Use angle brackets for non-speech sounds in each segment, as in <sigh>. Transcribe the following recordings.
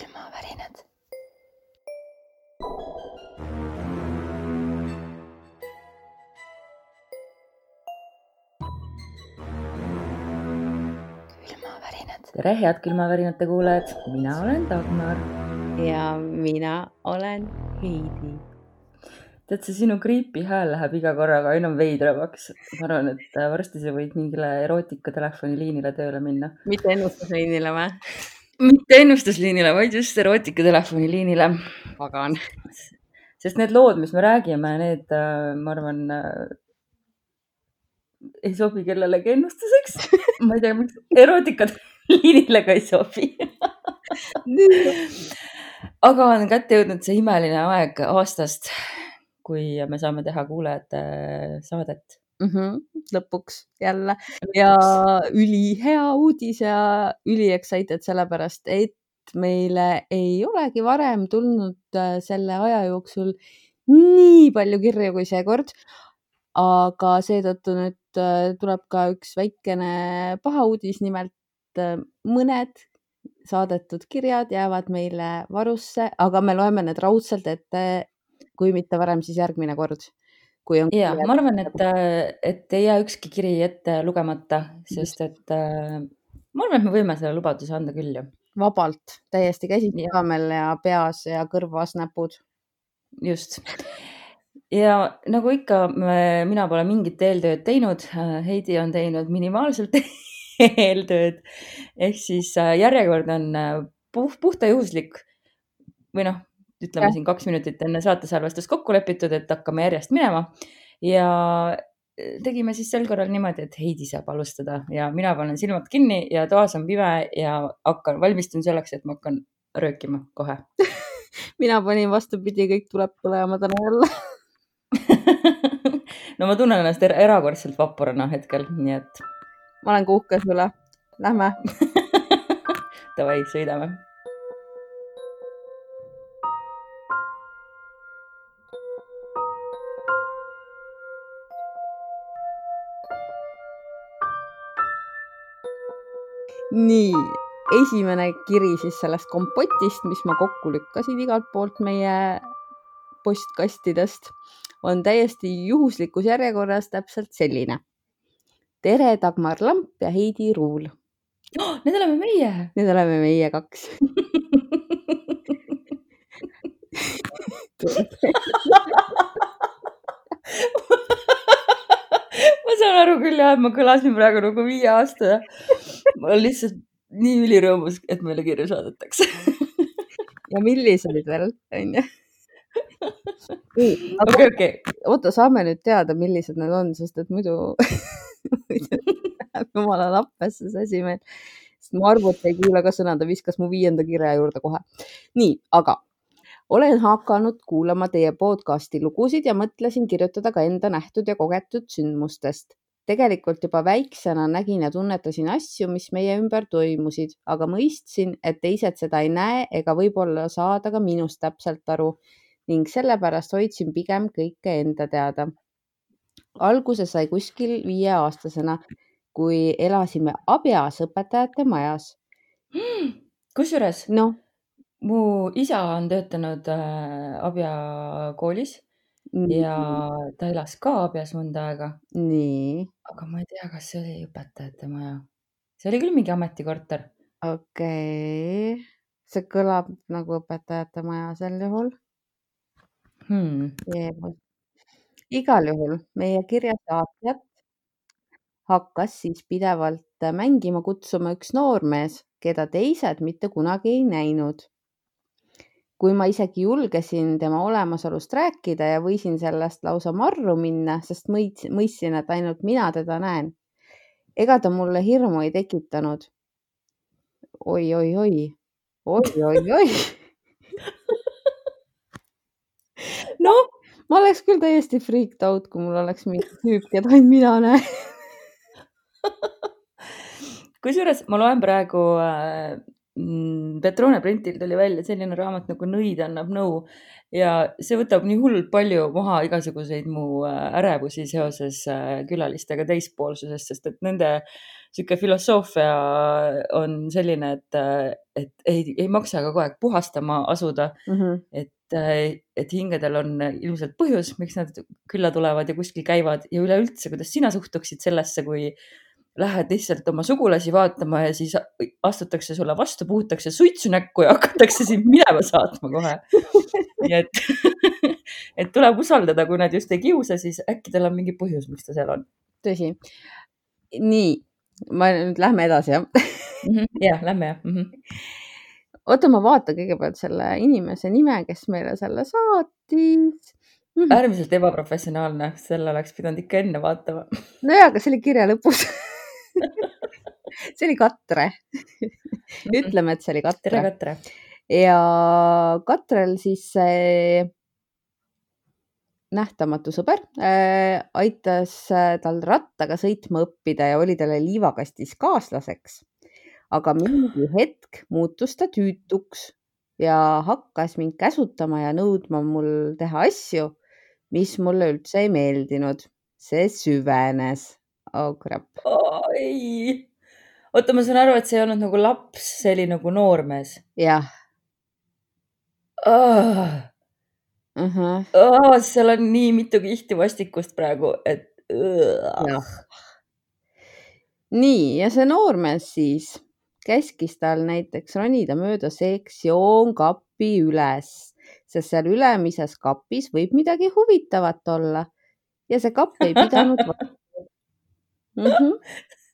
külmavärinad. külmavärinad. tere, head külmavärinate kuulajad, mina olen Dagmar. ja mina olen Heidi. tead, see sinu creepy hääl läheb iga korraga aina veidramaks. ma arvan, et varsti sa võid mingile erootika telefoniliinile tööle minna. mitte ennustusliinile või? Mitte ennustusliinile, vaid just erootika telefoniliinile. pagan. sest need lood, mis me räägime, need, ma arvan, ei sobi kellelegi ennustuseks. ma ei tea, miks erootika liinile ka ei sobi. aga on kätte jõudnud see imeline aeg aastast, kui me saame teha kuulajate saadet. mm. -hmm. lõpuks jälle ja ülihea uudis ja üli excited sellepärast, et meile ei olegi varem tulnud äh, selle aja jooksul nii palju kirju kui seekord. aga seetõttu nüüd äh, tuleb ka üks väikene paha uudis, nimelt äh, mõned saadetud kirjad jäävad meile varusse, aga me loeme need raudselt ette, kui mitte varem, siis järgmine kord. Kui on ja ma arvan, et, et ei jää ükski kiri ette lugemata, sest et äh, ma arvan, et me võime selle lubaduse anda küll ju. vabalt, täiesti käsi südamel ja peas ja kõrvas näpud. just. ja nagu ikka, mina pole mingit eeltööd teinud, Heidi on teinud minimaalselt <laughs> eeltööd ehk siis äh, järjekord on äh, puh puhta juhuslik või noh, ütleme Jah. siin kaks minutit enne saate salvestust kokku lepitud, et hakkame järjest minema ja äh, tegime siis sel korral niimoodi, et Heidi saab alustada ja mina panen silmad kinni ja toas on pime ja hakkan, valmistun selleks, et ma hakkan röökima kohe <laughs> mina panin vastupidi, kõik tuleb põlema täna jälle. <laughs> no ma tunnen ennast er erakordselt vaprana hetkel, nii et ma olen ka uhke sulle. Lähme. <laughs> davai, sõidame. nii, esimene kiri siis sellest kompotist, mis ma kokku lükkasin igalt poolt meie postkastidest, on täiesti juhuslikus järjekorras täpselt selline. tere, Dagmar Lamp ja Heidi Ruul. Need oleme meie. Need oleme meie kaks. <laughs> ma saan aru küll jah, et ma kõlasin praegu nagu viie aasta. ma olen lihtsalt nii ülirõõmus, et meile kirju saadetakse. ja millised veel, onju. okei, okei. oota, saame nüüd teada, millised need on, sest et muidu läheb <laughs> jumala lappesse see asi meil. sest mu arvuti ei kuule ka sõna, ta viskas mu viienda kirja juurde kohe. nii, aga olen hakanud kuulama teie podcasti lugusid ja mõtlesin kirjutada ka enda nähtud ja kogetud sündmustest. tegelikult juba väiksena nägin ja tunnetasin asju, mis meie ümber toimusid, aga mõistsin, et teised seda ei näe ega võib-olla saada ka minust täpselt aru ning sellepärast hoidsin pigem kõike enda teada. alguse sai kuskil viieaastasena, kui elasime Abjas õpetajate majas. <gasps> kusjuures noh, mu isa on töötanud äh, Abja koolis ja ta elas ka Abjas mõnda aega, nii, aga ma ei tea, kas see oli õpetajate maja. see oli küll mingi ametikorter. okei okay.. see kõlab nagu õpetajate maja sel juhul. Hmm. igal juhul meie kirja saatjat hakkas siis pidevalt mängima kutsuma üks noormees, keda teised mitte kunagi ei näinud. Kui ma isegi julgesin tema olemasolust rääkida ja võisin sellest lausa marru minna, sest mõist- mõistsin, et ainult mina teda näen. ega ta mulle hirmu ei tekitanud oi, oi, oi-oi-oi, oi-oi-oi. <laughs> noh, ma oleks küll täiesti freaked out, kui mul oleks mingi tüüp, keda ainult mina näen. <laughs> kusjuures ma loen praegu äh, Petrone printil tuli välja selline raamat nagu Nõid annab nõu ja see võtab nii hullult palju maha igasuguseid mu äh, ärevusi seoses äh, külalistega teispoolsusest, sest et nende sihuke filosoofia on selline, et, äh, et ei, ei maksa ka kogu aeg puhastama asuda mm. -hmm. et, et hingedel on ilmselt põhjus, miks nad külla tulevad ja kuskil käivad ja üleüldse, kuidas sina suhtuksid sellesse, kui lähed lihtsalt oma sugulasi vaatama ja siis astutakse sulle vastu, puhutakse suitsu näkku ja hakatakse sind minema saatma kohe. nii et, <laughs> et tuleb usaldada, kui nad just ei kiusa, siis äkki tal on mingi põhjus, miks ta seal on. tõsi. nii, ma nüüd lähme edasi jah -hmm.? jah, lähme jah mm. -hmm. oota, ma vaatan kõigepealt selle inimese nime, kes meile selle saatis mm. -hmm. äärmiselt ebaprofessionaalne, selle oleks pidanud ikka enne vaatama. nojah, aga see oli kirja lõpus <laughs> <laughs> see oli Katre ütleme, et see oli Katre. tere, Katre. ja Katrel siis see nähtamatu sõber äh, aitas äh, tal rattaga sõitma õppida ja oli talle liivakastis kaaslaseks. aga mingi hetk muutus ta tüütuks ja hakkas mind käsutama ja nõudma mul teha asju, mis mulle üldse ei meeldinud. see süvenes. Oh crap ei oota, ma saan aru, et see ei olnud nagu laps, see oli nagu noormees. jah oh.. Uh -huh. oh, seal on nii mitu kihti vastikust praegu, et. nii ja see noormees siis käskis tal näiteks ronida mööda sektsioonkapi üles, sest seal ülemises kapis võib midagi huvitavat olla ja see kapp ei pidanud <laughs> mm. -hmm.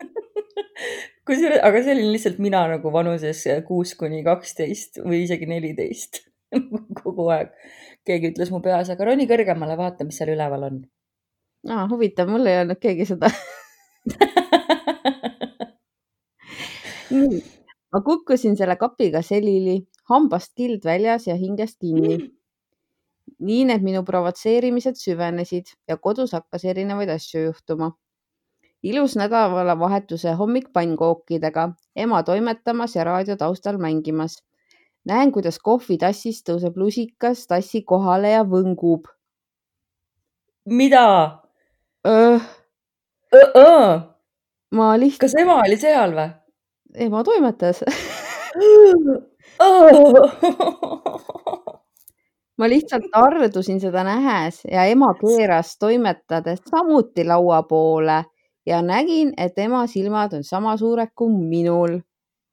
<laughs> kusjuures, aga see olin lihtsalt mina nagu vanuses kuus kuni kaksteist või isegi neliteist <laughs> kogu aeg. keegi ütles mu peas, aga roni kõrgemale, vaata, mis seal üleval on. aa, huvitav, mul ei öelnud keegi seda <laughs> nii, ma kukkusin selle kapiga selili, hambast kild väljas ja hingest kinni. nii need minu provotseerimised süvenesid ja kodus hakkas erinevaid asju juhtuma ilus nädalavahetuse hommik pannkookidega, ema toimetamas ja raadio taustal mängimas. näen, kuidas kohvitassist tõuseb lusikas tassi kohale ja võngub. mida? ma lihtsalt. kas ema oli seal või? ema toimetas <laughs> ma lihtsalt ardusin seda nähes ja ema keeras toimetades samuti laua poole ja nägin, et ema silmad on sama suured kui minul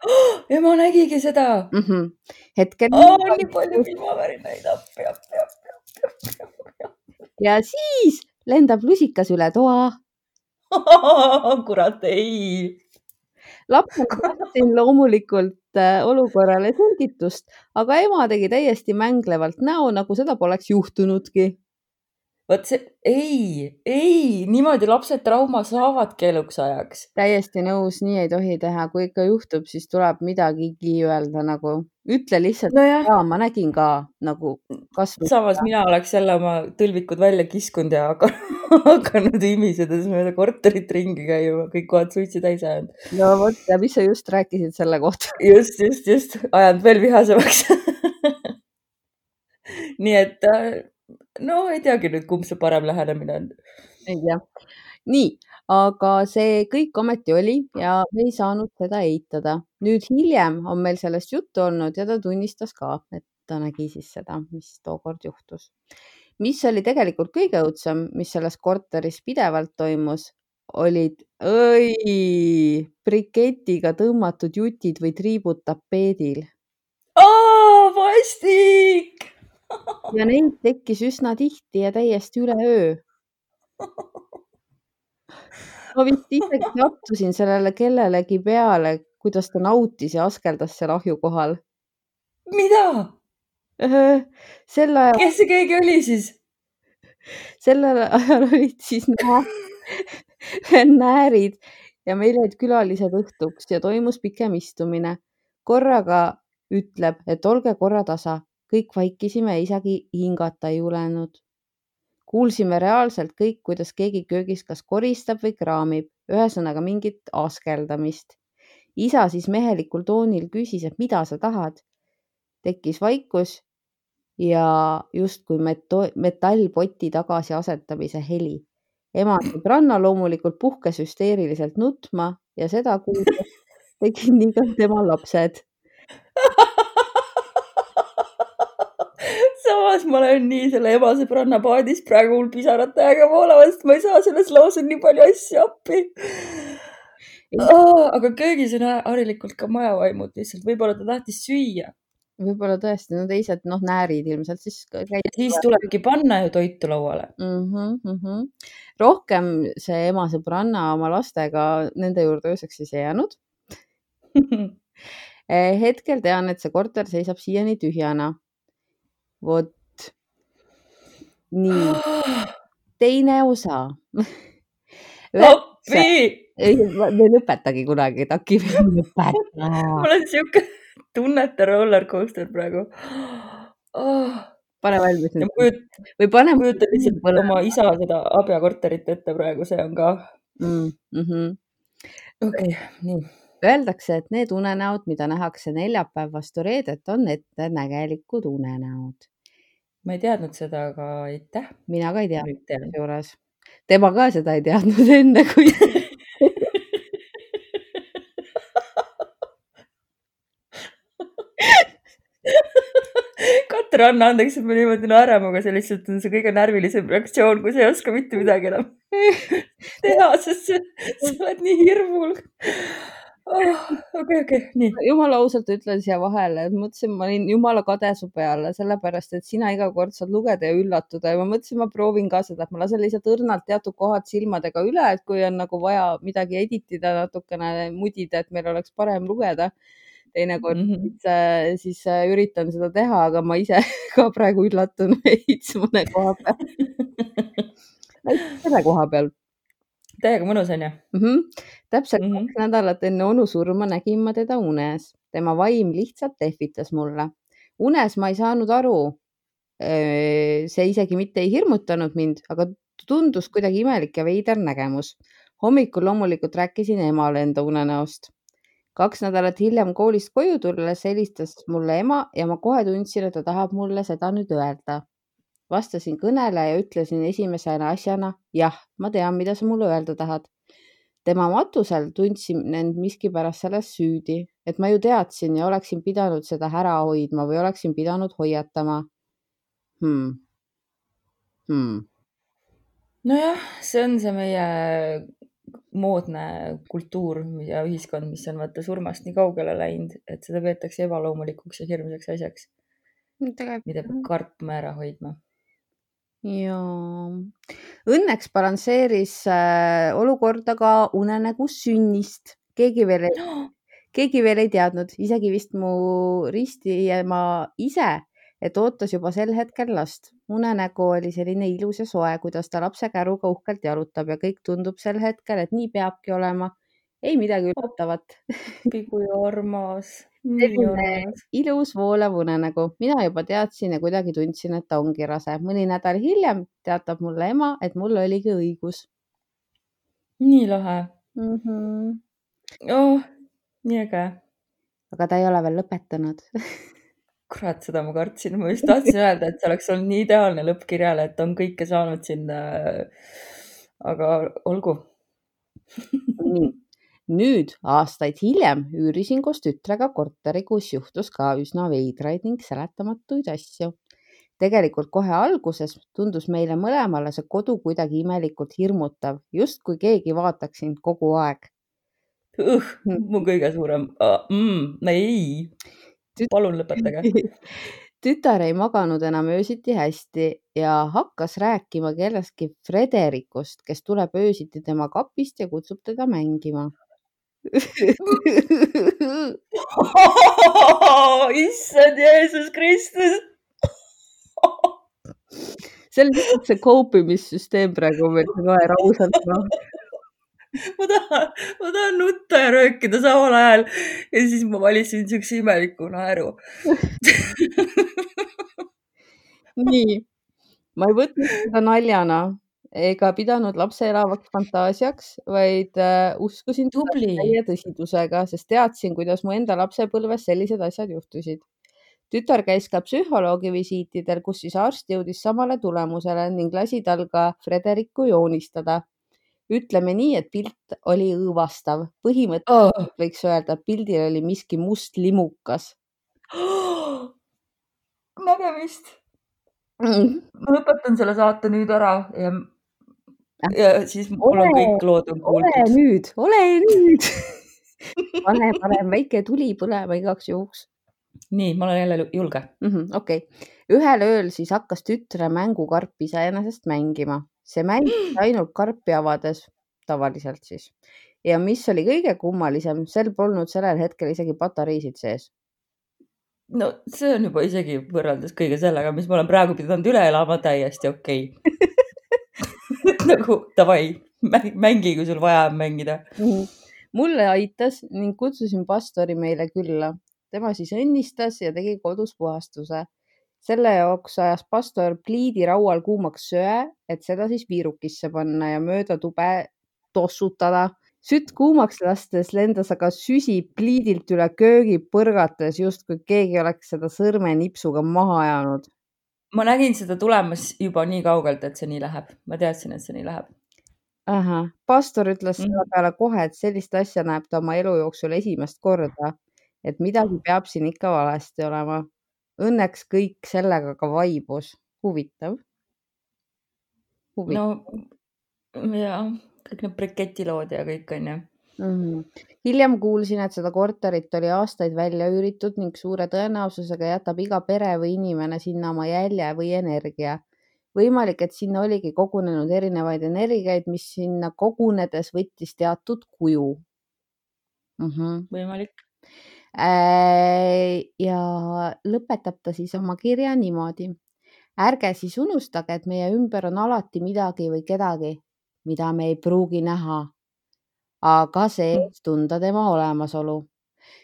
<gasps> oh,. ema nägigi seda mm? -hmm. hetkel oh,. nii palju silmavärinaid, appi, appi, appi, appi, appi. ja siis lendab lusikas üle toa <laughs> kurat, ei. lapsena tahtsin loomulikult äh, olukorrale selgitust, aga ema tegi täiesti mänglevalt näo, nagu seda poleks juhtunudki vot see, ei, ei, niimoodi lapsed trauma saavadki eluks ajaks. täiesti nõus, nii ei tohi teha, kui ikka juhtub, siis tuleb midagigi öelda nagu, ütle lihtsalt no, ja ma nägin ka nagu kasvõi. samas mina oleks jälle oma tõlvikud välja kiskunud ja hakanud <laughs> imisedes mööda korterit ringi käima, kõik kohad suitsi täis ajanud. no vot, ja mis sa just rääkisid selle kohta? <laughs> just, just, just, ajanud veel vihasemaks <laughs> nii et äh, no ei teagi nüüd, kumb see parem lähenemine on. ei tea. nii, aga see kõik ometi oli ja me ei saanud seda eitada. nüüd hiljem on meil sellest juttu olnud ja ta tunnistas ka, et ta nägi siis seda, mis tookord juhtus. mis oli tegelikult kõige õudsem, mis selles korteris pidevalt toimus, olid õi, briketiga tõmmatud jutid või triibud tapeedil. vastik <laughs> ja neid tekkis üsna tihti ja täiesti üleöö. ma vist isegi sattusin sellele kellelegi peale, kuidas ta nautis ja askeldas seal ahju kohal. mida? sel ajal. kes see keegi oli siis? sellel ajal olid siis näärid ja meil olid külalised õhtuks ja toimus pikem istumine. korraga ütleb, et olge korra tasa, kõik vaikisime, isegi hingata ei julenud. kuulsime reaalselt kõik, kuidas keegi köögis kas koristab või kraamib, ühesõnaga mingit askeldamist. isa siis mehelikul toonil küsis, et mida sa tahad. tekkis vaikus ja justkui meto- metallpoti tagasiasetamise heli. ema sõbranna loomulikult puhkes hüsteeriliselt nutma ja seda kuuldes <laughs> tegid nii ka tema lapsed. Samas ma olen nii selle ema sõbranna paadis praegu mul pisarad täiega voolavad, sest ma ei saa selles on nii palju asju appi oh,. aga köögis on harilikult ka majavaimud lihtsalt, võib-olla ta tahtis süüa võib-olla tõesti, no teised noh, näärid ilmselt siis. siis tulebki panna ju toitu lauale mm. -hmm, mm -hmm. rohkem see ema sõbranna oma lastega nende juurde ööseks siis ei jäänud <laughs> eh, hetkel tean, et see korter seisab siiani tühjana. vot nii, <gasps> teine osa appi! me ei lõpetagi kunagi, Taki, me ei lõpeta. <laughs> mul on siuke tunnete rollercoaster praegu <gasps> oh.. pane valmis nüüd. Kujut, või pane. kujuta lihtsalt oma isa seda abjakorterit ette praegu, see on ka mm. -hmm. okei okay,, nii. Öeldakse, et need unenäod, mida nähakse neljapäev vastu reedet, on ettenägelikud unenäod. Ma ei teadnud seda, aga aitäh. mina ka ei teadnud seejuures. tema ka seda ei teadnud enne, kui Katre, anna andeks, et me niimoodi naerame, aga see lihtsalt on see kõige närvilisem reaktsioon, kui sa ei oska mitte midagi enam <laughs> teha, sest sa, sa oled nii hirmul. Okei, okei, nii. jumala ausalt ütlen siia vahele, et mõtlesin, ma olin jumala kade su peale, sellepärast et sina iga kord saad lugeda ja üllatuda ja ma mõtlesin, ma proovin ka seda, et ma lasen lihtsalt õrnalt teatud kohad silmadega üle, et kui on nagu vaja midagi editida, natukene mudida, et meil oleks parem lugeda teinekord mm -hmm. siis, äh, siis äh, üritan seda teha, aga ma ise <laughs> ka praegu üllatun veits mõne koha peal <laughs> selle koha peal. Täiega mõnus on ju mm? -hmm. täpselt mm -hmm. kaks nädalat enne onu surma nägin ma teda unes, tema vaim lihtsalt lehvitas mulle. unes ma ei saanud aru. see isegi mitte ei hirmutanud mind, aga tundus kuidagi imelik ja veider nägemus. hommikul loomulikult rääkisin emale enda unenäost kaks nädalat hiljem koolist koju tulles helistas mulle ema ja ma kohe tundsin, et ta tahab mulle seda nüüd öelda. Vastasin kõnele ja ütlesin esimesena asjana jah, ma tean, mida sa mulle öelda tahad. tema matusel tundsin end miskipärast selles süüdi, et ma ju teadsin ja oleksin pidanud seda ära hoidma või oleksin pidanud hoiatama hmm.. Hmm. nojah, see on see meie moodne kultuur ja ühiskond, mis on vaata surmast nii kaugele läinud, et seda peetakse ebaloomulikuks ja hirmsaks asjaks, mida peab kartma ära hoidma. Ja õnneks balansseeris äh, olukorda ka unenägu sünnist, keegi veel ei, <gasps> keegi veel ei teadnud, isegi vist mu ristiema ise et ootas juba sel hetkel last. unenägu oli selline ilus ja soe, kuidas ta lapse käruga uhkelt jalutab ja kõik tundub sel hetkel, et nii peabki olema. ei midagi üllatavat. kui armas. Ilus voolav unenägu. mina juba teadsin ja kuidagi tundsin, et ta ongi rase. mõni nädal hiljem teatab mulle ema, et mul oligi õigus. nii lahe mm. -hmm. oh, nii äge. aga ta ei ole veel lõpetanud <laughs> kurat, seda ma kartsin, ma just tahtsin <laughs> öelda, et see oleks olnud nii ideaalne lõpp kirjale, et on kõike saanud sinna. aga olgu <laughs> nii, nüüd aastaid hiljem üürisin koos tütrega korteri, kus juhtus ka üsna veidraid ning seletamatuid asju. tegelikult kohe alguses tundus meile mõlemale see kodu kuidagi imelikult hirmutav, justkui keegi vaataks sind kogu aeg uh,. mu kõige suurem uh,, mm, ei palun lõpetage <laughs> tütar ei maganud enam öösiti hästi ja hakkas rääkima kellestki Frederikust, kes tuleb öösiti tema kapist ja kutsub teda mängima <laughs> issand Jeesus Kristus! <laughs> See on lihtsalt see koopimissüsteem praegu meil kohe rausalt noh ma tahan, ma tahan nutta ja röökida samal ajal ja siis ma valisin siukse imeliku naeru. <laughs> Nii, ma ei võtnud seda naljana, ega pidanud lapse elavaks fantaasiaks, vaid äh, uskusin täie tõsidusega, sest teadsin, kuidas mu enda lapsepõlves sellised asjad juhtusid. tütar käis ka psühholoogi visiitidel, kus siis arst jõudis samale tulemusele ning lasi tal ka Frederiku joonistada. ütleme nii, et pilt oli õõvastav, põhimõtteliselt Oh. võiks öelda, et pildil oli miski must limukas. <gasps> nägemist. ma lõpetan selle saate nüüd ära ja, ja siis mul on Ole- kõik lood on ole kuuldud. nüüd, ole nüüd. <laughs> pane parem väike tuli põlema igaks juhuks nii, ma olen jälle julge. -hmm,. okei ühel ööl siis hakkas tütre mängukarp iseenesest mängima, see mängis <gasps> ainult karpi avades, tavaliselt siis. ja mis oli kõige kummalisem, sel polnud sellel hetkel isegi patareisid sees. no see on juba isegi võrreldes kõige sellega, mis ma olen praegu pidanud üle elama, täiesti okei okay. <laughs> <laughs> nagu davai, mängi, kui sul vaja on mängida. mulle aitas ning kutsusin pastori meile külla. tema siis õnnistas ja tegi kodus puhastuse. selle jaoks ajas pastor pliidiraual kuumaks söe, et seda siis viirukisse panna ja mööda tube tossutada. sütt kuumaks lastes lendas aga süsi pliidilt üle köögi põrgates, justkui keegi oleks seda sõrmenipsuga maha ajanud. Ma nägin seda tulemas juba nii kaugelt, et see nii läheb. ma teadsin, et see nii läheb. ahah, pastor ütles Mhm. selle peale kohe, et sellist asja näeb ta oma elu jooksul esimest korda. et midagi peab siin ikka valesti olema. Õnneks kõik sellega ka vaibus. huvitav. huvitav no ja kõik need briketilood ja kõik onju. -hmm. hiljem kuulsin, et seda korterit oli aastaid välja üüritud ning suure tõenäosusega jätab iga pere või inimene sinna oma jälje või energia. võimalik, et sinna oligi kogunenud erinevaid energiaid, mis sinna kogunedes võttis teatud kuju. -hmm. võimalik. Äh, ja lõpetab ta siis oma kirja niimoodi. ärge siis unustage, et meie ümber on alati midagi või kedagi, mida me ei pruugi näha, aga sees tunda tema olemasolu.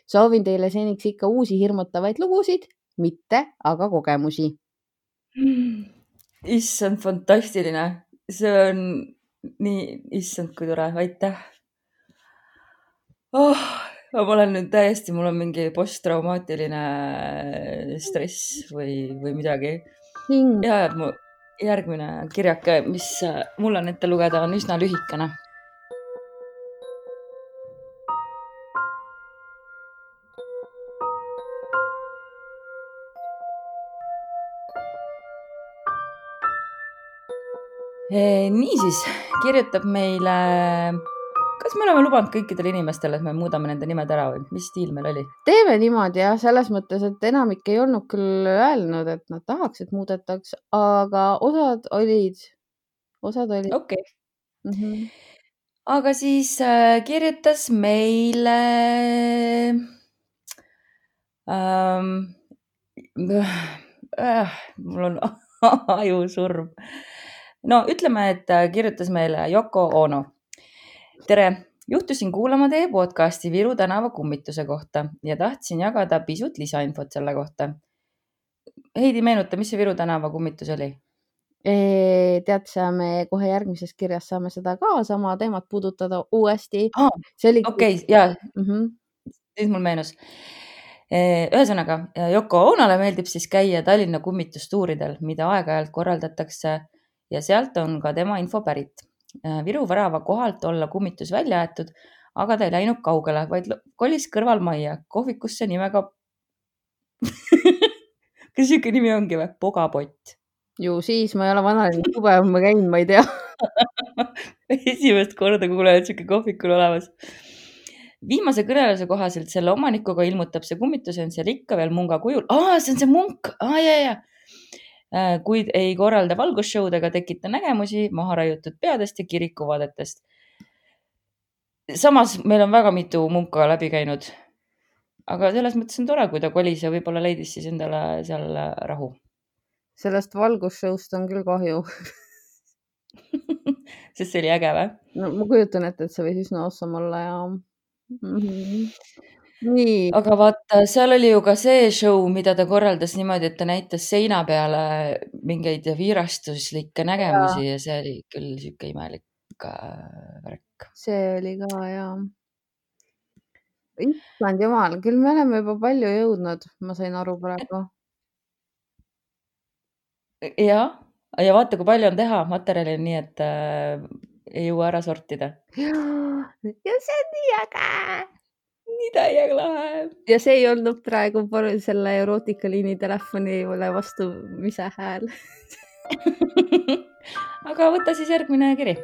soovin teile seniks ikka uusi hirmutavaid lugusid, mitte aga kogemusi. <gasps> issand, fantastiline. see on nii, issand, kui tore, aitäh oh,. ma olen nüüd täiesti, mul on mingi posttraumaatiline stress või, või midagi. ja, ja mu järgmine kirjake, mis äh, mul on ette lugeda, on üsna lühikene. Niisiis kirjutab meile, kas me oleme lubanud kõikidele inimestele, et me muudame nende nimed ära või mis stiil meil oli? teeme niimoodi jah, selles mõttes, et enamik ei olnud küll öelnud, et nad tahaks, et muudetaks, aga osad olid, osad olid okei okay., mm. -hmm. aga siis äh, kirjutas meile ähm,. Äh, mul on <laughs> ajusurm. No ütleme, et äh, kirjutas meile Yoko Ono. tere, juhtusin kuulama teie podcasti Viru tänava kummituse kohta ja tahtsin jagada pisut lisainfot selle kohta. Heidi, meenuta, mis see Viru tänava kummitus oli? tead sa, me kohe järgmises kirjas saame seda ka sama teemat puudutada uuesti. aa, see oli okei okay,, ja mm. -hmm. siis mul meenus. ühesõnaga, Yoko Onole meeldib siis käia Tallinna kummitustuuridel, mida aeg-ajalt korraldatakse ja sealt on ka tema info pärit. Viru värava kohalt olla kummitus välja aetud, aga ta ei läinud kaugele, vaid kolis kõrvalmajja kohvikusse nimega. <laughs> kas sihuke nimi ongi või? Pogapott. ju siis ma ei ole vanalinnas tugev, ma käin, ma ei tea. <laughs> esimest korda kuulen, et sihuke kohvik on olemas. viimase kõneluse kohaselt selle omanikuga ilmutab see kummitus end seal ikka veel munga kujul. aa, see on see munk, aa ja, ja. Kuid ei korralda valgusshow'd ega tekita nägemusi maha raiutud peadest ja kirikuvaadetest. samas meil on väga mitu munka läbi käinud. aga selles mõttes on tore, kui ta kolis ja võib-olla leidis siis endale seal rahu. sellest valgusshow'st on küll kahju. <laughs> sest see oli äge või? no ma kujutan ette, et see võis üsna awesome olla ja mm. -hmm. nii, aga vaata, seal oli ju ka see show, mida ta korraldas niimoodi, et ta näitas seina peale mingeid viirastuslikke nägemusi ja see oli küll sihuke imelik värk. see oli ka ja. issand jumal, küll me oleme juba palju jõudnud, ma sain aru praegu. jah, ja vaata, kui palju on teha materjali, nii et äh, ei jõua ära sortida. ja see on nii äge. Nii täiega lahe. ja see ei olnud praegu selle erootikaliini telefonile vastumise hääl. <laughs> aga võta siis järgmine kiri.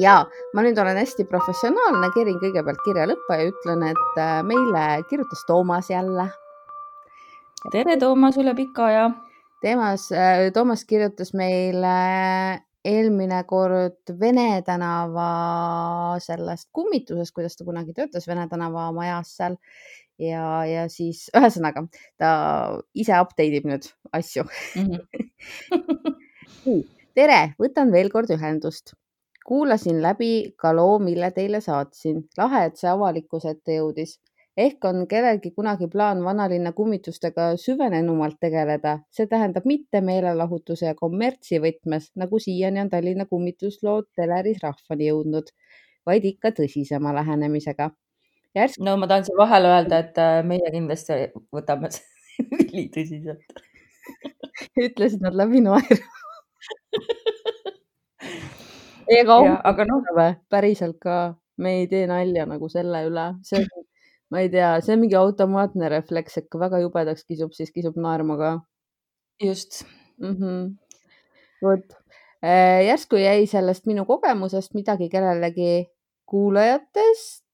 ja ma nüüd olen hästi professionaalne, kerin kõigepealt kirja lõppu ja ütlen, et äh, meile kirjutas Toomas jälle. tere, Toomas, üle pika aja. teemas, Toomas kirjutas meile eelmine kord Vene tänava sellest kummitusest, kuidas ta kunagi töötas Vene tänava majas seal ja, ja siis ühesõnaga ta ise update ib nüüd asju. <laughs> tere, võtan veel kord ühendust. kuulasin läbi ka loo, mille teile saatsin. lahe, et see avalikkuse ette jõudis. Ehk on kellelgi kunagi plaan vanalinna kummitustega süvenenumalt tegeleda, see tähendab mitte meelelahutuse ja kommertsi võtmes, nagu siiani on Tallinna kummituslood teleris rahvani jõudnud, vaid ikka tõsisema lähenemisega. järsku no ma tahan siin vahele öelda, et äh, meie kindlasti võtame ülitõsiselt. <laughs> ütlesid nad läbi naeru. Jah, aga noh. noh, päriselt ka, me ei tee nalja nagu selle üle, see on, ma ei tea, see on mingi automaatne refleks, et kui väga jubedaks kisub, siis kisub naerma ka just, mm. -hmm. vot, järsku jäi sellest minu kogemusest midagi kellelegi kuulajatest.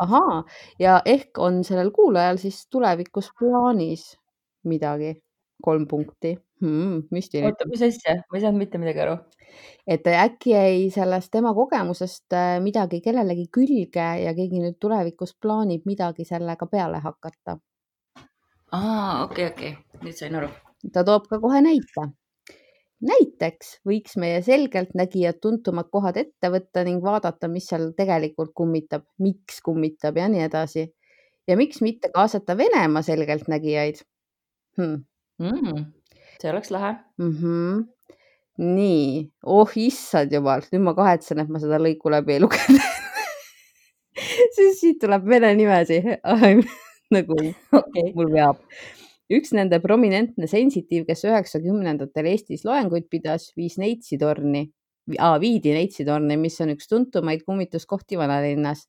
ahaa, ja ehk on sellel kuulajal siis tulevikus plaanis midagi, kolm punkti hmm,. müstiline oota, mis asja, ma ei saanud mitte midagi aru. et äkki jäi sellest tema kogemusest äh, midagi kellelegi külge ja keegi nüüd tulevikus plaanib midagi sellega peale hakata. aa, okei, okei, nüüd sain aru. ta toob ka kohe näite. näiteks võiks meie selgeltnägijad tuntumad kohad ette võtta ning vaadata, mis seal tegelikult kummitab, miks kummitab ja nii edasi. ja miks mitte kaasata Venemaa selgeltnägijaid hmm.? Mm, see oleks lahe. Mm -hmm. nii, oh issand jumal, nüüd ma kahetsen, et ma seda lõiku läbi ei lugenud. <laughs> sest siit tuleb vene nimesid <laughs> nagu okei, mul veab. üks nende prominentne sensitiiv, kes üheksakümnendatel Eestis loenguid pidas, viis Neitsi torni, viidi Neitsi torni, mis on üks tuntumaid kummituskohti vanalinnas.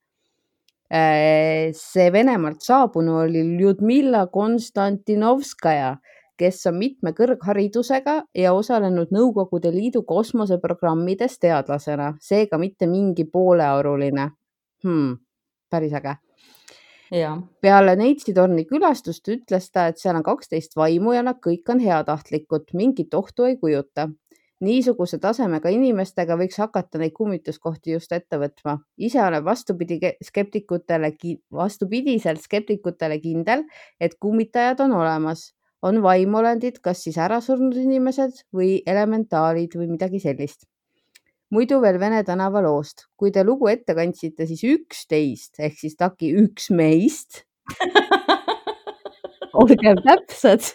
see Venemaalt saabunu oli Ljudmilla Konstantinovskaja, kes on mitme kõrgharidusega ja osalenud Nõukogude Liidu kosmoseprogrammides teadlasena, seega mitte mingi poolearuline hmm,. päris äge ja, peale Neitsi torni külastust ütles ta, et seal on kaksteist vaimu ja nad kõik on heatahtlikud, mingit ohtu ei kujuta. niisuguse tasemega inimestega võiks hakata neid kummituskohti just ette võtma. ise olen vastupidi skeptikutele, vastupidiselt skeptikutele kindel, et kummitajad on olemas, on vaimulendid, kas siis ärasurnud inimesed või elementaalid või midagi sellist muidu veel Vene tänava loost. kui te lugu ette kandsite, siis üksteist ehk siis Taki üks meist, <laughs> olgem täpsed,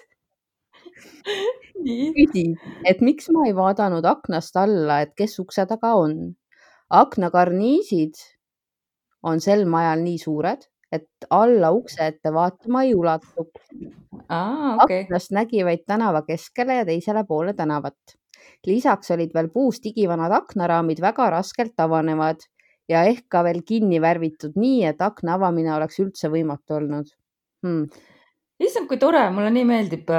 nii, küsis, et miks ma ei vaadanud aknast alla, et kes ukse taga on. aknakarniisid on sel majal nii suured, et alla ukse ette vaatama ei ulatu. okei, aknast nägi vaid tänava keskele ja teisele poole tänavat. lisaks olid veel puust igivanad aknaraamid väga raskelt avanevad ja ehk ka veel kinni värvitud nii, et akna avamine oleks üldse võimatu olnud hmm.. issand, kui tore, mulle nii meeldib,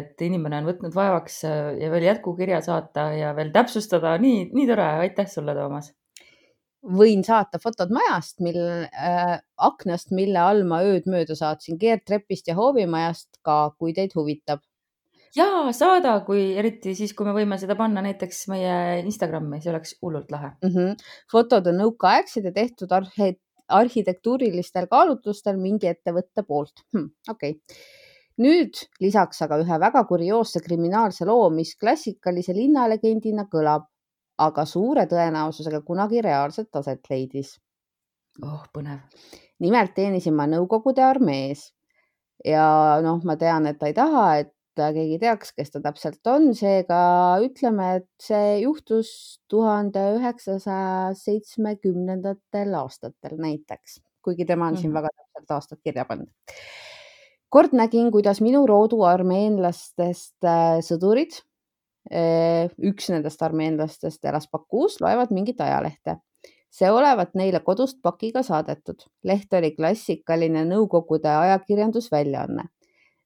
et inimene on võtnud vaevaks ja veel jätkukirja saata ja veel täpsustada, nii, nii tore, aitäh sulle, Toomas. Võin saata fotod majast, mil äh,, aknast, mille all ma ööd mööda saatsin, keerdtrepist ja hoovimajast ka, kui teid huvitab. ja saada, kui eriti siis, kui me võime seda panna näiteks meie Instagrami, see oleks hullult lahe. mm. -hmm. fotod on nõukaaegsed ja tehtud arhi arhitektuurilistel kaalutlustel mingi ettevõtte poolt hm,. okei okay. nüüd lisaks aga ühe väga kurioosse kriminaalse loo, mis klassikalise linnalegendina kõlab, aga suure tõenäosusega kunagi reaalselt aset leidis. oh põnev. nimelt teenisin ma Nõukogude armees ja noh, ma tean, et ta ei taha, et keegi teaks, kes ta täpselt on, seega ütleme, et see juhtus tuhande üheksasaja seitsmekümnendatel aastatel näiteks, kuigi tema on siin Mhm. väga täpselt aastad kirja pannud. kord nägin, kuidas minu roodu armeenlastest äh, sõdurid, üks nendest armeenlastest elas Bakuus, loevad mingit ajalehte. see olevat neile kodust pakiga saadetud. leht oli klassikaline Nõukogude ajakirjandusväljaanne.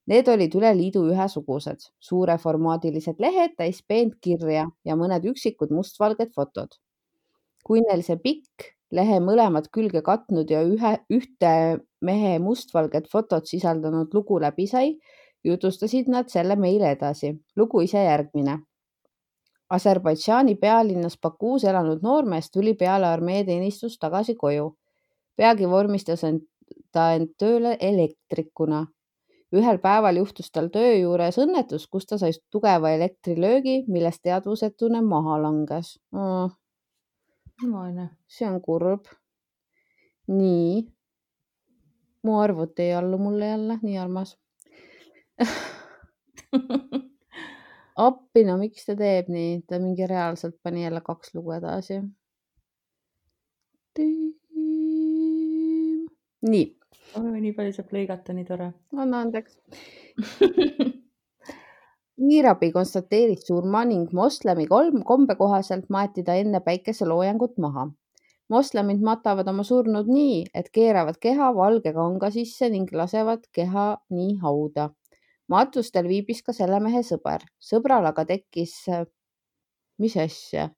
Need olid üle liidu ühesugused, suureformaadilised lehed täis peent kirja ja mõned üksikud mustvalged fotod. kui neil see pikk lehe mõlemat külge katnud ja ühe, ühte mehe mustvalget fotot sisaldanud lugu läbi sai, jutustasid nad selle meile edasi. lugu ise järgmine. Aserbaidžaani pealinnas Bakuus elanud noormees tuli peale armeeteenistust tagasi koju. peagi vormistas end, ta end tööle elektrikuna. ühel päeval juhtus tal töö juures õnnetus, kus ta sai tugeva elektrilöögi, millest teadvusetuna maha langes vaene. see on kurb. nii. mu arvuti ei allu mulle jälle, nii armas. <laughs> appi, no miks ta teeb nii, ta mingi reaalselt pani jälle kaks lugu edasi. nii, nii palju saab lõigata, nii tore. anna andeks. <laughs> kiirabi konstateeris surma ning moslemi kolm kombe kohaselt maeti ta enne päikeseloojangut maha. moslemid matavad oma surnud nii, et keeravad keha valge kanga sisse ning lasevad keha nii hauda. Matustel viibis ka selle mehe sõber, sõbral aga tekkis, mis asja?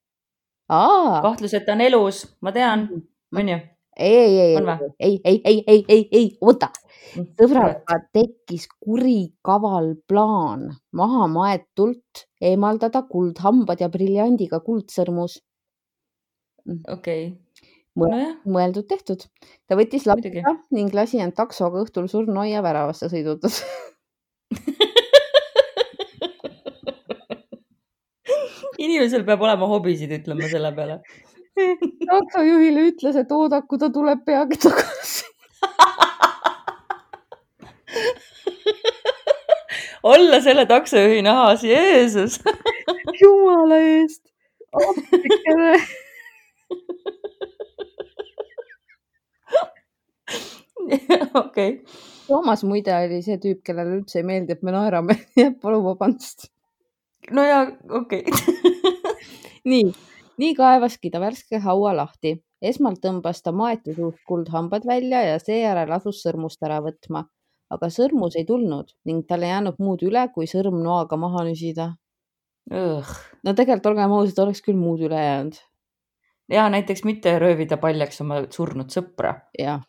kahtlus, et ta on elus, ma tean, onju. ei, ei, ei, ei, ei, ei, ei, ei, ei, oota Mm, sõbraga tekkis kurikaval plaan. Maha maetult eemaldada kuldhambad ja briljandiga kuldsõrmus. okei, Mõe- nojah, mõeldud-tehtud. ta võttis lapsa ning lasi end taksoga õhtul surnuaia väravasse sõidutada. <laughs> inimesel peab olema hobisid, ütlen ma selle peale. <laughs> taksojuhile ütles, et oodaku, ta tuleb peagi tagasi. <laughs> olla selle taksojuhi nahas, Jeesus. <laughs> jumala eest. appikene. okei, Toomas muide oli see tüüp, kellele üldse ei meeldi, et me naerame. nii et palun vabandust. No ja okei okay. <laughs> nii, nii kaevaski ta värske haua lahti. esmalt tõmbas ta maetu suust kuldhambad välja ja seejärel asus sõrmust ära võtma. aga sõrmus ei tulnud ning tal ei jäänud muud üle, kui sõrm noaga maha nüsida. no tegelikult olgem ausad, oleks küll muud üle jäänud. ja näiteks mitte röövida paljaks oma surnud sõpra. jah.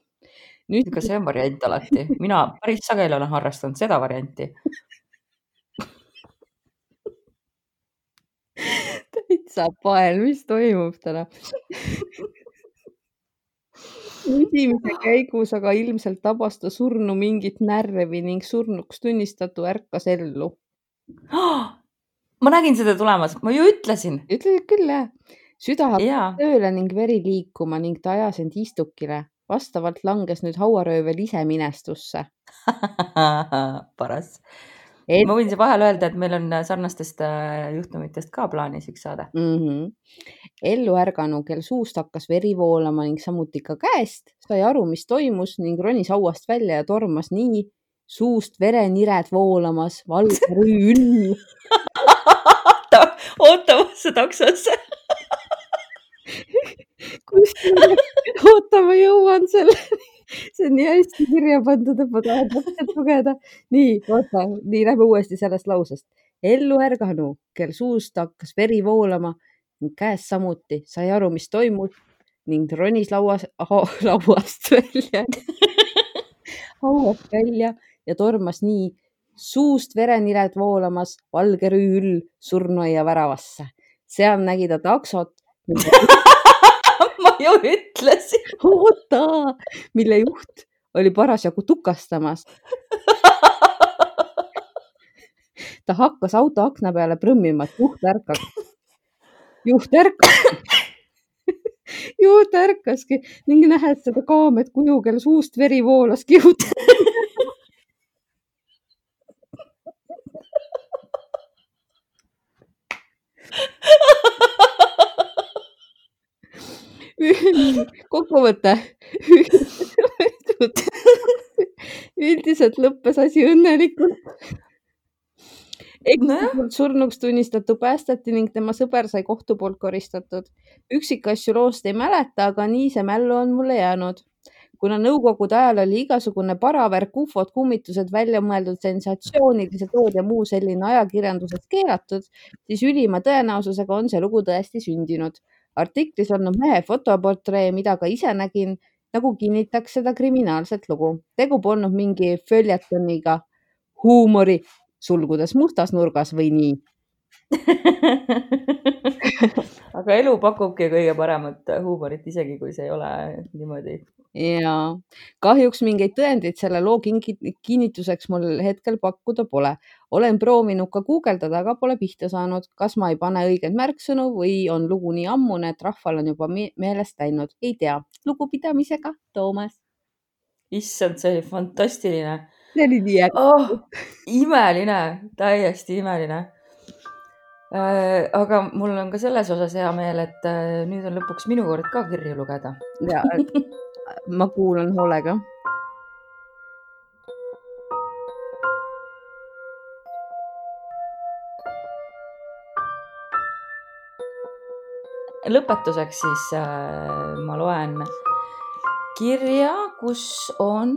nüüd ka see on variant alati. mina päris sageli olen harrastanud seda varianti. Täitsa pael, mis toimub täna? esimese käigus aga ilmselt tabas ta surnu mingit närvi ning surnuks tunnistatu ärkas ellu. <gasps> ma nägin seda tulemas, ma ju ütlesin. ütlesid küll jah? süda hakkas tööle ning veri liikuma ning ta ajas end istukile. vastavalt langes nüüd hauaröövel ise minestusse. <laughs> paras. Et- ma võin siia vahele öelda, et meil on sarnastest äh, juhtumitest ka plaanis üks saade. mm. -hmm. ellu ärganu, kel suust hakkas veri voolama ning samuti ka käest, sai aru, mis toimus ning ronis hauast välja ja tormas nii, suust verenired voolamas, valge rüül. ootamasse taksosse. kusjuures, oota, ma jõuan selleni. See on nii hästi kirja pandud, et ma tahan täpselt lugeda. nii, oota, nii lähme uuesti sellest lausest. ellu ärganu, kel suust hakkas veri voolama ning käest samuti, sai aru, mis toimus ning ronis lauas, lauast välja <laughs> hauast välja ja tormas nii suust verenired voolamas, valge rüül surnuaia väravasse. seal nägi ta taksot, <laughs> <laughs> ma ju ütlesin. oota, mille juht oli parasjagu tukastamas. ta hakkas auto akna peale prõmmima, et juht ärkaks. juht ärkas juht ärkaski ning nähes seda kaamet kuju, kelle suust veri voolas, kihutas <laughs> kokkuvõte. üldiselt lõppes asi õnnelikult. ekslikult surnuks tunnistatu päästeti ning tema sõber sai kohtu poolt koristatud. üksikasju loost ei mäleta, aga nii see mällu on mulle jäänud kuna nõukogude ajal oli igasugune paravärk, ufod, kummitused, väljamõeldud sensatsioonilised lood ja muu selline ajakirjanduses keelatud, siis ülima tõenäosusega on see lugu tõesti sündinud. Artiklis olnud mehe fotoportree, mida ka ise nägin, nagu kinnitaks seda kriminaalset lugu. tegu polnud mingi följetoniga huumori sulgudes mustas nurgas või nii <laughs> aga elu pakubki kõige paremat huumorit, isegi kui see ei ole niimoodi ja kahjuks mingeid tõendeid selle loo kinnituseks mul hetkel pakkuda pole. Olen proovinud ka guugeldada, aga pole pihta saanud. kas ma ei pane õigeid märksõnu või on lugu nii ammune, et rahval on juba meelest läinud, ei tea. lugupidamisega, Toomas. issand, see oli fantastiline. see oli nii äge oh,. imeline, täiesti imeline äh, aga mul on ka selles osas hea meel, et äh, nüüd on lõpuks minu kord ka kirju lugeda. ja ma kuulan hoolega. Lõpetuseks siis äh, ma loen kirja, kus on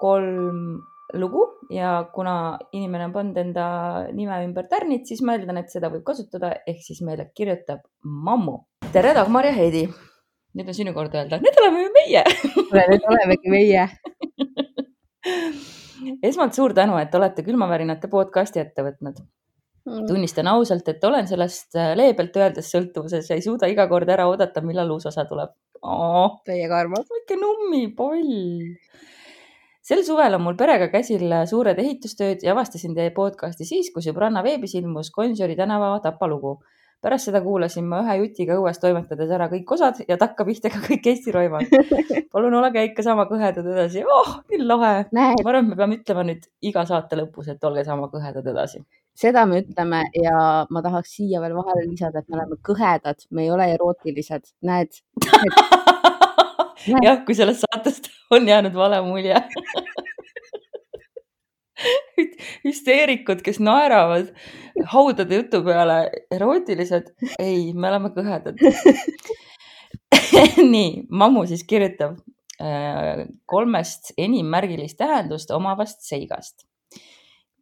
kolm lugu ja kuna inimene on pannud enda nime ümber tärnid, siis ma eeldan, et seda võib kasutada, ehk siis meile kirjutab Mammu. tere, Dagmar ja Heidi nüüd on sinu kord öelda, need oleme ju meie Need olemegi meie <laughs> esmalt suur tänu, et olete külmavärinate podcasti ette võtnud. Tunnistan ausalt, et olen sellest äh, leebelt öeldes sõltuvuses ja ei suuda iga kord ära oodata, millal uus osa tuleb oh,. Teiega armas. väike nummipoll. sel suvel on mul perega käsil suured ehitustööd ja avastasin teie podcasti siis, kui sõbranna veebis ilmus Gonsiori tänava tapalugu pärast seda kuulasin ma ühe jutiga õues toimetades ära kõik osad ja takkapihta ka kõik Eesti roimad. <laughs> palun olge ikka sama kõhedad edasi. oh, nii lahe. ma arvan, et me peame ütlema nüüd iga saate lõpus, et olge sama kõhedad edasi. seda me ütleme ja ma tahaks siia veel vahele lisada, et me oleme kõhedad, me ei ole erootilised, näed, <laughs> näed.. jah, kui sellest saatest on jäänud vale mulje <laughs> hüsteerikud, kes naeravad haudade jutu peale, erootilised. ei, me oleme kõhedad <laughs> nii, Mammu siis kirjutab äh, kolmest enim märgilist tähendust omavast seigast.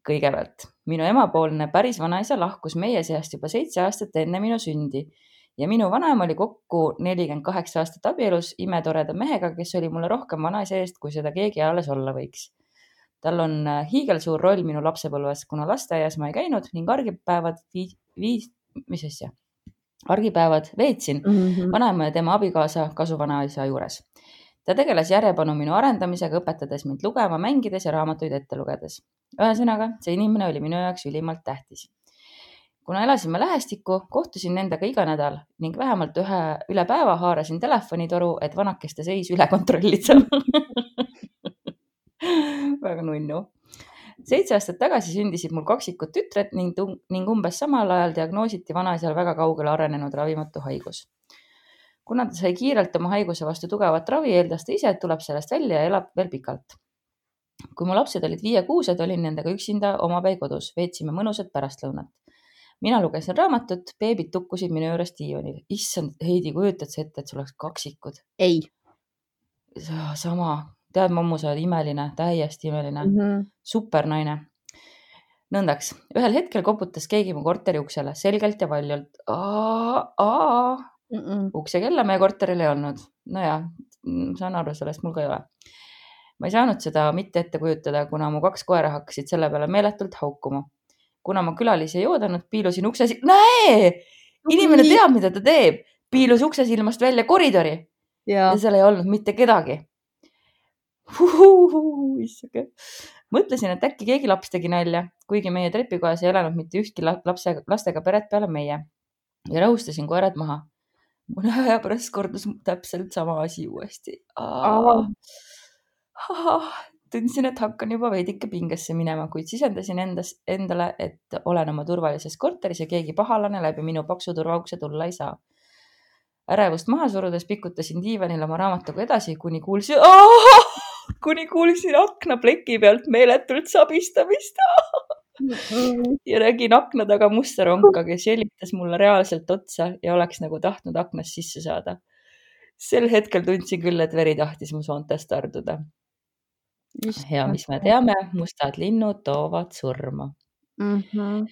kõigepealt, minu emapoolne päris vanaisa lahkus meie seast juba seitse aastat enne minu sündi ja minu vanaema oli kokku nelikümmend kaheksa aastat abielus imetoreda mehega, kes oli mulle rohkem vanaisa eest, kui seda keegi alles olla võiks tal on äh, hiigelsuur roll minu lapsepõlves, kuna lasteaias ma ei käinud ning argipäevad viis, viis, mis asja, argipäevad veetsin mm -hmm. vanaema ja tema abikaasa kasuvanaisa juures. ta tegeles järjepanu minu arendamisega, õpetades mind lugema, mängides ja raamatuid ette lugedes. ühesõnaga, see inimene oli minu jaoks ülimalt tähtis. kuna elasime lähestikku, kohtusin nendega iga nädal ning vähemalt ühe üle päeva haarasin telefonitoru, et vanakeste seis üle kontrollida <laughs> väga nunnu. seitse aastat tagasi sündisid mul kaksikud tütred ning, ning umbes samal ajal diagnoositi vanaisal väga kaugele arenenud ravimatu haigus. kuna ta sai kiirelt oma haiguse vastu tugevat ravi, eeldas ta ise, et tuleb sellest välja ja elab veel pikalt. kui mu lapsed olid viie-kuused, olin nendega üksinda omapäi kodus, veetsime mõnusat pärastlõunat mina lugesin raamatut, beebid tukkusid minu juures diivanil. issand, Heidi, kujutad sa ette, et sul oleks kaksikud? ei. sama, tead, mammu, sa oled imeline, täiesti imeline mm, -hmm. super naine. nõndaks, ühel hetkel koputas keegi mu korteri uksele selgelt ja valjult. Mm -mm. uksekella meie korteril ei olnud. nojah, saan aru sellest, mul ka ei ole. ma ei saanud seda mitte ette kujutada, kuna mu kaks koera hakkasid selle peale meeletult haukuma. kuna ma külalisi ei oodanud, piilusin ukse, näe, inimene teab, mida ta teeb, piilus uksesilmast välja koridori ja, ja seal ei olnud mitte kedagi issake. mõtlesin, et äkki keegi laps tegi nalja, kuigi meie trepikojas ei elanud mitte ühtki la- lapse, lastega peret peale meie ja rahustasin koerad maha. mõne aja pärast kordus täpselt sama asi uuesti. tundsin, et hakkan juba veidike pingesse minema, kuid sisendasin endas, endale, et olen oma turvalises korteris ja keegi pahalane läbi minu paksu turvaukse tulla ei saa. ärevust maha surudes pikutasin diivanil oma raamatuga edasi, kuni kuulsin, kuni kuulsin aknapleki pealt meeletult sabistamist ja nägin akna taga musta ronka, kes jälgitas mulle reaalselt otsa ja oleks nagu tahtnud aknast sisse saada. sel hetkel tundsin küll, et veri tahtis mu soontest tarduda. ja mis me teame, mustad linnud toovad surma mm. -hmm.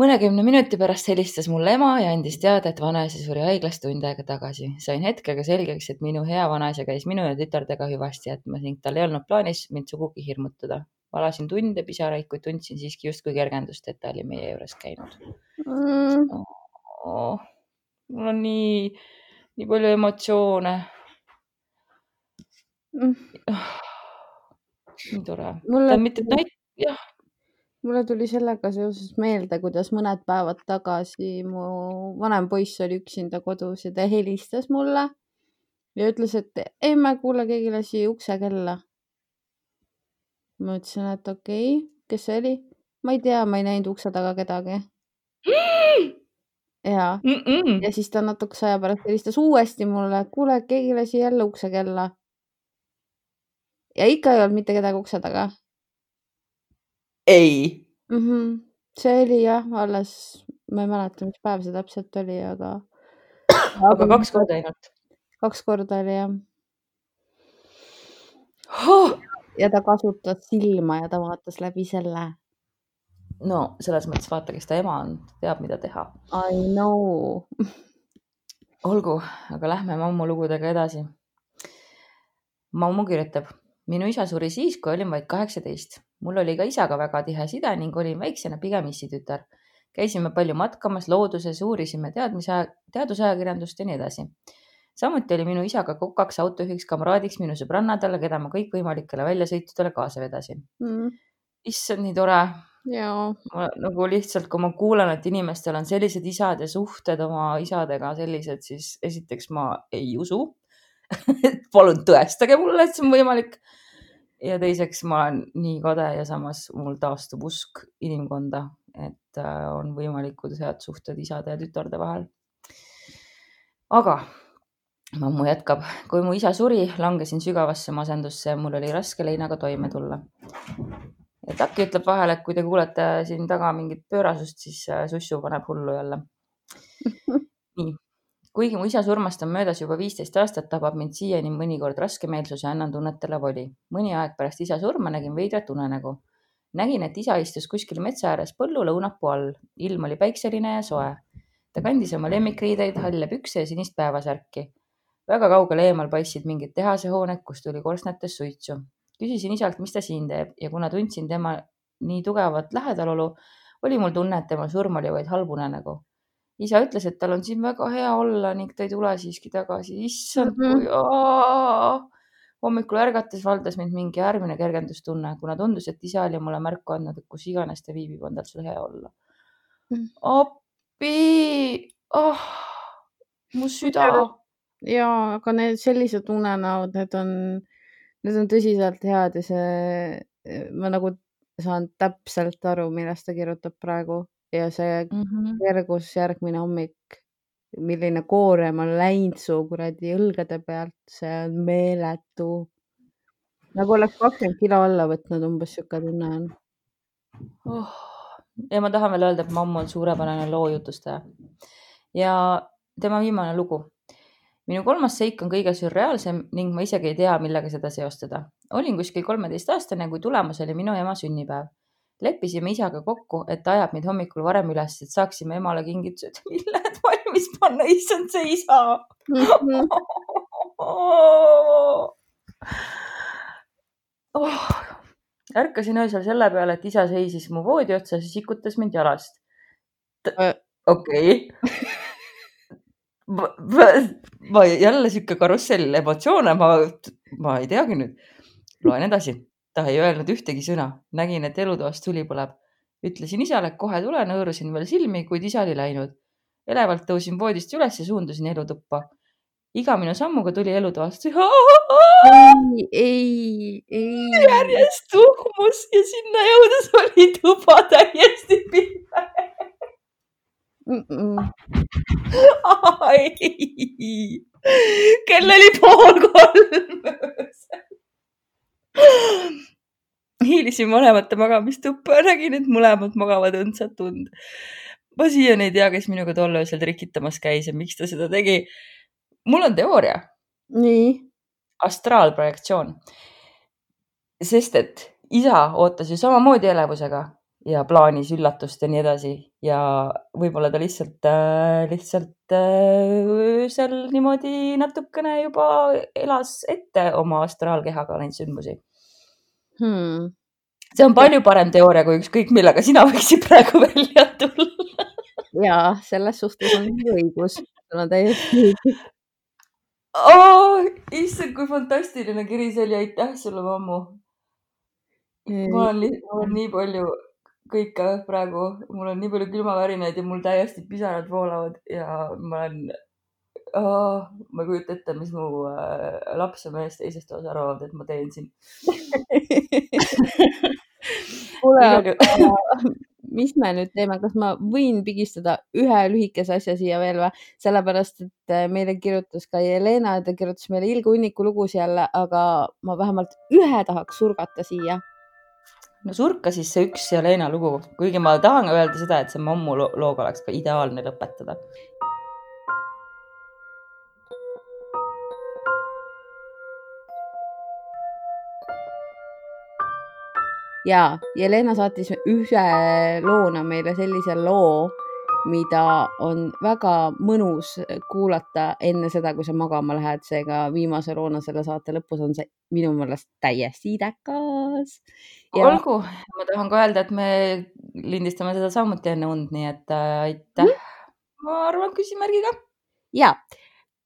Mõnekümne minuti pärast helistas mulle ema ja andis teada, et vanaisa suri haiglas tund aega tagasi. sain hetkega selgeks, et minu hea vanaisa käis minu ja tütardega hüvasti jätmas ning tal ei olnud plaanis mind sugugi hirmutada valasin tunde pisaraid, kuid tundsin siiski justkui kergendust, et ta oli meie juures käinud mm.. Oh, mul on nii, nii palju emotsioone mm.. nii tore. mulle, mitte näit-, jah. Mulle tuli sellega seoses meelde, kuidas mõned päevad tagasi mu vanem poiss oli üksinda kodus ja ta helistas mulle ja ütles, et emme, kuule, keegi lasi uksekella ma ütlesin, et okei okay., kes see oli? ma ei tea, ma ei näinud ukse taga kedagi. <gasps> ja mm, -mm. ja siis ta natukese aja pärast helistas uuesti mulle, kuule, keegi lasi jälle ukse kella. ja ikka ei olnud mitte kedagi ukse taga. Ei mm. -hmm. see oli jah, alles, ma ei mäleta, mis päev see täpselt oli, aga. aga kaks korda ainult? kaks korda oli jah oh!. ja ta kasutas silma ja ta vaatas läbi selle. no selles mõttes vaata, kes ta ema on, teab, mida teha. I know olgu, aga lähme mammu lugudega edasi. mammu kirjutab, minu isa suri siis, kui olin vaid kaheksateist. mul oli ka isaga väga tihe side ning olin väiksena pigem issitütar. käisime palju matkamas looduses, uurisime teadmise, teadusajakirjandust ja nii edasi samuti oli minu isaga kokaks autojuhiks kamraadiks minu sõbrannadele, keda ma kõikvõimalikele väljasõitudele kaasa vedasin mm.. issand, nii tore. jaa. nagu lihtsalt, kui ma kuulen, et inimestel on sellised isad ja suhted oma isadega sellised, siis esiteks ma ei usu <laughs> palun tõestage mulle, et see on võimalik. ja teiseks, ma olen nii kade ja samas mul taastub usk inimkonda, et äh, on võimalikud head suhted isade ja tütarde vahel. aga mammu jätkab, kui mu isa suri, langesin sügavasse masendusse ja mul oli raske leinaga toime tulla. ja Taki ütleb vahele, et kui te kuulete siin taga mingit pöörasust, siis äh, sussu paneb hullu jälle. <laughs> nii, kuigi mu isa surmast on möödas juba viisteist aastat, tabab mind siiani mõnikord raskemeelsus ja annan tunnetele voli. mõni aeg pärast isa surma nägin veidrat unenägu. nägin, et isa istus kuskil metsa ääres põllu lõunapuu all. ilm oli päikseline ja soe. ta kandis oma lemmikriideid, halle pükse ja sinist päevasärki väga kaugel eemal paistsid mingid tehasehooned, kust tuli korstnates suitsu. küsisin isalt, mis ta siin teeb ja kuna tundsin tema nii tugevat lähedalolu, oli mul tunne, et tema surm oli vaid halb unenägu. Isa ütles, et tal on siin väga hea olla ning ta ei tule siiski tagasi. issand mm, -hmm. kui hommikul ärgates valdas mind mingi äärmine kergendustunne, kuna tundus, et isa oli mulle märku andnud, et kus iganes ta viibib, on tal seal hea olla mm. -hmm. appi oh,, mu süda jaa, aga need sellised unenäod, need on, need on tõsiselt head ja see, ma nagu saan täpselt aru, millest ta kirjutab praegu ja see -hmm. kergus järgmine hommik, milline koorem on läinud su kuradi õlgade pealt, see on meeletu. nagu oleks kakskümmend kilo alla võtnud, umbes sihuke tunne on oh.. ja ma tahan veel öelda, et mammu on suurepärane loojutustaja ja tema viimane lugu minu kolmas seik on kõige sürreaalsem ning ma isegi ei tea, millega seda seostada. olin kuskil kolmeteistaastane, kui tulemas oli minu ema sünnipäev. Leppisime isaga kokku, et ta ajab meid hommikul varem üles, et saaksime emale kingitused lilled <laughs> valmis panna. issand, see isa mm. -hmm. oh. ärkasin öösel selle peale, et isa seisis mu voodi otsas ja sikutas mind jalast. Äh. okei ma jälle sihuke karussell emotsioone, ma, ma ei teagi nüüd. loen edasi. Ta ei öelnud ühtegi sõna, nägin, et elutoas tuli põleb. ütlesin isale, et kohe tulen, hõõrusin veel silmi, kuid isa oli läinud. elevalt tõusin voodist üles ja suundusin elutuppa. iga minu sammuga tuli elutoast. <laughs> ei, ei, ei. järjest tuhmus ja sinna jõudes oli tuba täiesti pime Mm -mm. kell oli pool kolm öösel. <gasps> hiilisin vanemate magamistuppa nägin, et mõlemad magavad õndsat und. ma siiani ei tea, kes minuga tol öösel trikitamas käis ja miks ta seda tegi. mul on teooria. nii? astraalprojektsioon. sest et isa ootas ju samamoodi elevusega ja plaanis üllatust ja nii edasi ja võib-olla ta lihtsalt, lihtsalt öösel niimoodi natukene juba elas ette oma astraalkehaga neid sündmusi hmm.. see on palju parem teooria kui ükskõik millega sina võiksid praegu <laughs> välja tulla. ja selles suhtes on õigus, sul on täiesti õigus oh,. issand, kui fantastiline kiri see oli, aitäh sulle, mammu. ma olen, ma olen nii palju kõike praegu, mul on nii palju külmavärinaid ja mul täiesti pisarad voolavad ja ma olen oh,, ma ei kujuta ette, mis mu äh, laps ja mees teisest osas arvavad, et ma teen siin. <laughs> Kuule, aga mis me nüüd teeme, kas ma võin pigistada ühe lühikese asja siia veel või? sellepärast, et äh, meile kirjutas ka Jelena, ta kirjutas meile ilge hunniku lugusid jälle, aga ma vähemalt ühe tahaks surgata siia. No surka siis see üks Jelena lugu, kuigi ma tahan öelda seda, et see mammu looga oleks ka ideaalne lõpetada. Ja Jelena saatis ühe loona meile sellise loo mida on väga mõnus kuulata enne seda, kui sa magama lähed, seega viimase loona selle saate lõpus on see minu meelest täiesti idekas ja.... olgu, ma tahan ka öelda, et me lindistame seda samuti enne und, nii et äh, aitäh mm., ma arvan küsimärgiga. ja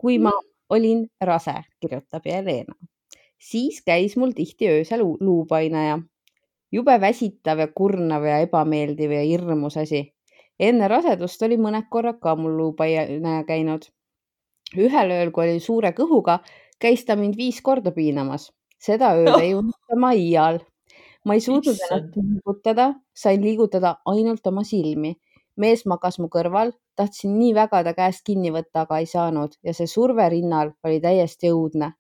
kui ma mm. olin rase, kirjutab Jelena, siis käis mul tihti öösel luupainaja jube väsitav ja kurnav ja ebameeldiv ja hirmus asi enne rasedust oli mõned korrad ka mul luupaine käinud. ühel ööl, kui oli suure kõhuga, käis ta mind viis korda piinamas. seda ööd oh. ei unusta ma iial. ma ei suutnud ennast liigutada, sain liigutada ainult oma silmi. mees magas mu kõrval, tahtsin nii väga ta käest kinni võtta, aga ei saanud ja see surve rinnal oli täiesti õudne.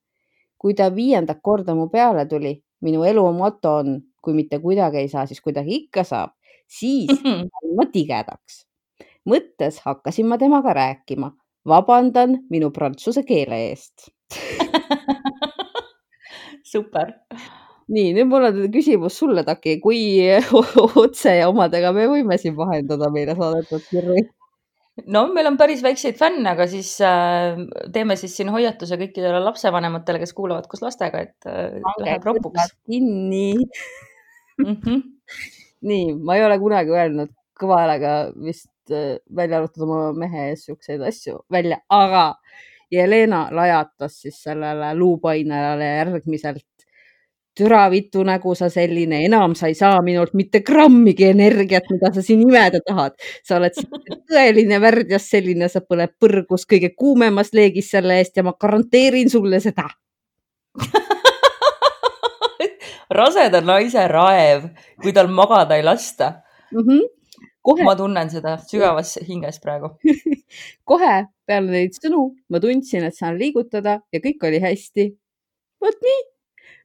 kui ta viiendat korda mu peale tuli, minu elu moto on, kui mitte kuidagi ei saa, siis kuidagi ikka saab siis sain ma tigedaks. mõttes hakkasin ma temaga rääkima. vabandan minu prantsuse keele eest super. nii, nüüd mul on küsimus sulle, Taki, kui <laughs> otse ja omadega me võime siin vahendada meile saadetud kirju? no meil on päris väikseid fänne, aga siis äh, teeme siis siin hoiatuse kõikidele lapsevanematele, kes kuulavad koos lastega, et äh, läheb ropuks. kinni <laughs> mm. -hmm nii, ma ei ole kunagi öelnud kõva häälega vist äh, välja arvatud oma mehe ees siukseid asju välja, aga Jelena lajatas siis sellele luupainajale järgmiselt. türa vitu nägu sa selline, enam sa ei saa minult mitte grammigi energiat, mida sa siin imeda tahad. sa oled tõeline värdjas selline, sa põled põrgus kõige kuumemas leegis selle eest ja ma garanteerin sulle seda <laughs> raseda naise raev, kui tal magada ei lasta mm. -hmm. Kohe... ma tunnen seda sügavas hinges praegu <laughs> kohe peale neid sõnu ma tundsin, et saan liigutada ja kõik oli hästi. vot nii.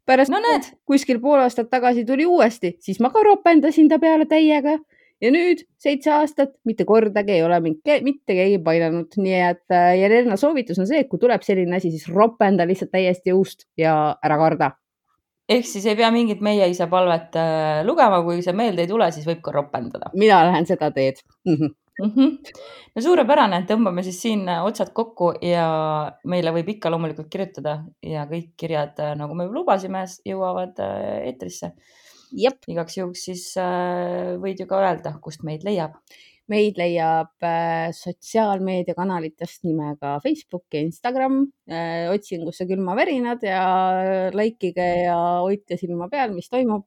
pärast no, näed. kuskil pool aastat tagasi tuli uuesti, siis ma ka ropendasin ta peale täiega ja nüüd seitse aastat mitte kordagi ei ole mind mitte keegi painanud, nii et äh, Jelena soovitus on see, et kui tuleb selline asi, siis ropenda lihtsalt täiesti õust ja ära karda ehk siis ei pea mingit Meie isa palvet äh, lugema, kui see meelde ei tule, siis võib ka ropendada. mina lähen seda teed mm. -hmm. Mm -hmm. no suurepärane, tõmbame siis siin äh, otsad kokku ja meile võib ikka loomulikult kirjutada ja kõik kirjad, äh, nagu me lubasime, jõuavad eetrisse. igaks juhuks siis võid ju ka öelda, kust meid leiab. Meid leiab äh, sotsiaalmeediakanalitest nimega Facebook ja Instagram äh,. otsingusse külmavärinad ja likeige ja hoidke silma peal, mis toimub.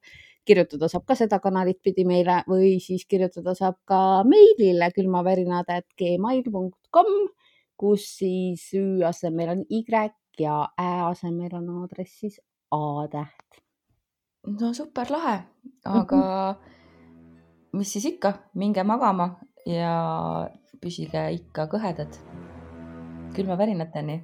kirjutada saab ka seda kanalit pidi meile või siis kirjutada saab ka meilile külmavärinad.gmail.com, kus siis Ü asemel on Y ja Ä asemel on aadressis A täht. no super lahe, aga mm -hmm mis siis ikka, minge magama ja püsige ikka kõhedad. külmavärinateni.